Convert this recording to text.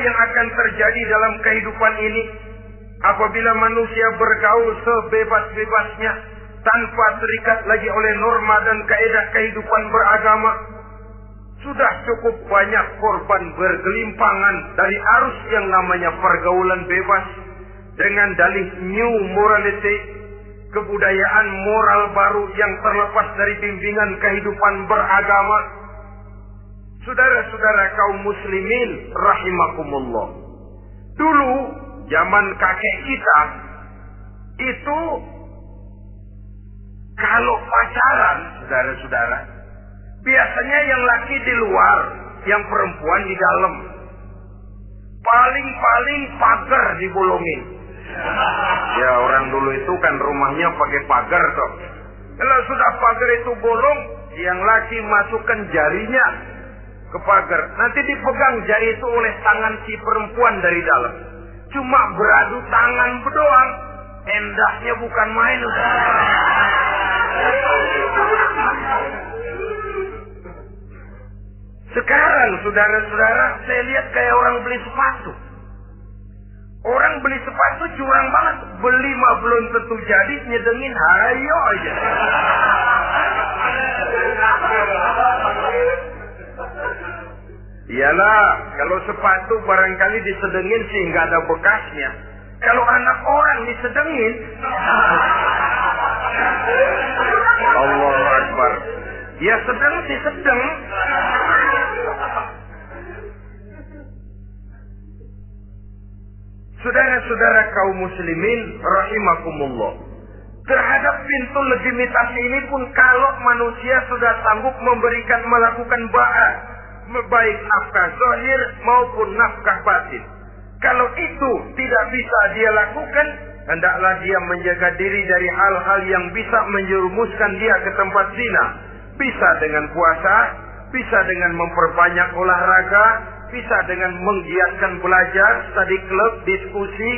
yang akan terjadi dalam kehidupan ini apabila manusia bergaul sebebas-bebasnya tanpa terikat lagi oleh norma dan kaedah kehidupan beragama? Sudah cukup banyak korban bergelimpangan dari arus yang namanya pergaulan bebas dengan dalih new morality, kebudayaan moral baru yang terlepas dari bimbingan kehidupan beragama. Saudara-saudara kaum muslimin rahimakumullah. Dulu zaman kakek kita itu kalau pacaran, saudara-saudara, biasanya yang laki di luar, yang perempuan di dalam. Paling-paling pagar dibolongin. Ya orang dulu itu kan rumahnya pakai pagar toh. Kalau sudah pagar itu bolong, yang laki masukkan jarinya ke pagar. Nanti dipegang jari itu oleh tangan si perempuan dari dalam. Cuma beradu tangan berdoang. Endahnya bukan main. Sekarang saudara-saudara saya lihat kayak orang beli sepatu. Orang beli sepatu curang banget. Beli mah belum tentu jadi nyedengin hayo aja. Iyalah, kalau sepatu barangkali disedengin sehingga ada bekasnya. Kalau anak orang disedengin, Allah Akbar. Ya sedang sih sedang. Saudara-saudara kaum muslimin rahimakumullah. Terhadap pintu legitimasi ini pun kalau manusia sudah sanggup memberikan melakukan ba'a baik nafkah zahir maupun nafkah batin. Kalau itu tidak bisa dia lakukan, hendaklah dia menjaga diri dari hal-hal yang bisa menjerumuskan dia ke tempat zina. Bisa dengan puasa, bisa dengan memperbanyak olahraga, bisa dengan menggiatkan belajar, study club, diskusi,